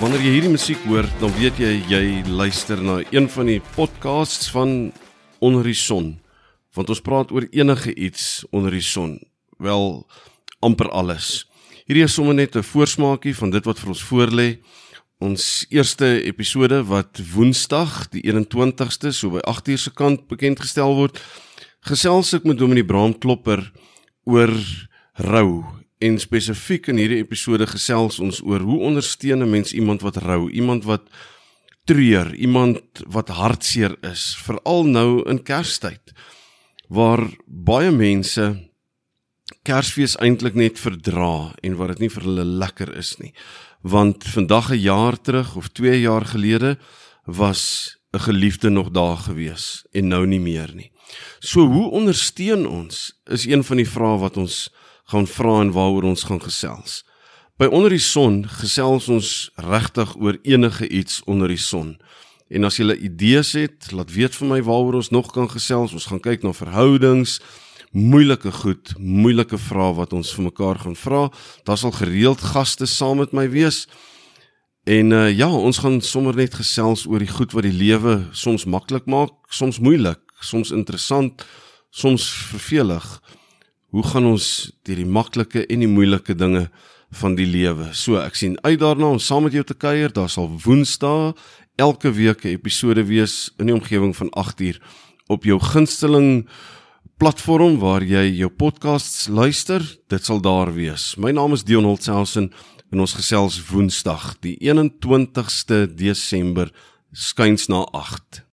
Wanneer jy hierdie musiek hoor, dan weet jy jy luister na een van die podcasts van Onder die Son. Want ons praat oor enige iets onder die son. Wel amper alles. Hierdie is sommer net 'n voorsmaakie van dit wat vir ons voorlê. Ons eerste episode wat Woensdag die 21ste so by 8uur se kant bekend gestel word, gesels ek met Dominee Braam Klopper oor rou En spesifiek in hierdie episode gesels ons oor hoe ondersteun 'n mens iemand wat rou, iemand wat treur, iemand wat hartseer is, veral nou in Kerstyd waar baie mense Kersfees eintlik net verdra en waar dit nie vir hulle lekker is nie. Want vandag 'n jaar terug of 2 jaar gelede was 'n geliefde nog daar gewees en nou nie meer nie. So hoe ondersteun ons is een van die vrae wat ons gaan vra en waaroor ons gaan gesels. By onder die son gesels ons regtig oor enige iets onder die son. En as jy idees het, laat weet vir my waaroor ons nog kan gesels. Ons gaan kyk na verhoudings, moeilike goed, moeilike vrae wat ons vir mekaar gaan vra. Daar sal gereeld gaste saam met my wees. En uh, ja, ons gaan sommer net gesels oor die goed wat die lewe soms maklik maak, soms moeilik, soms interessant, soms vervelig hoe gaan ons deur die maklike en die moeilike dinge van die lewe. So ek sien uit daarna om saam met jou te kuier. Daar sal Woensdae elke week 'n episode wees in die omgewing van 8uur op jou gunsteling platform waar jy jou podcasts luister. Dit sal daar wees. My naam is Dion Holtselsen en ons gesels Woensdag, die 21ste Desember skuins na 8.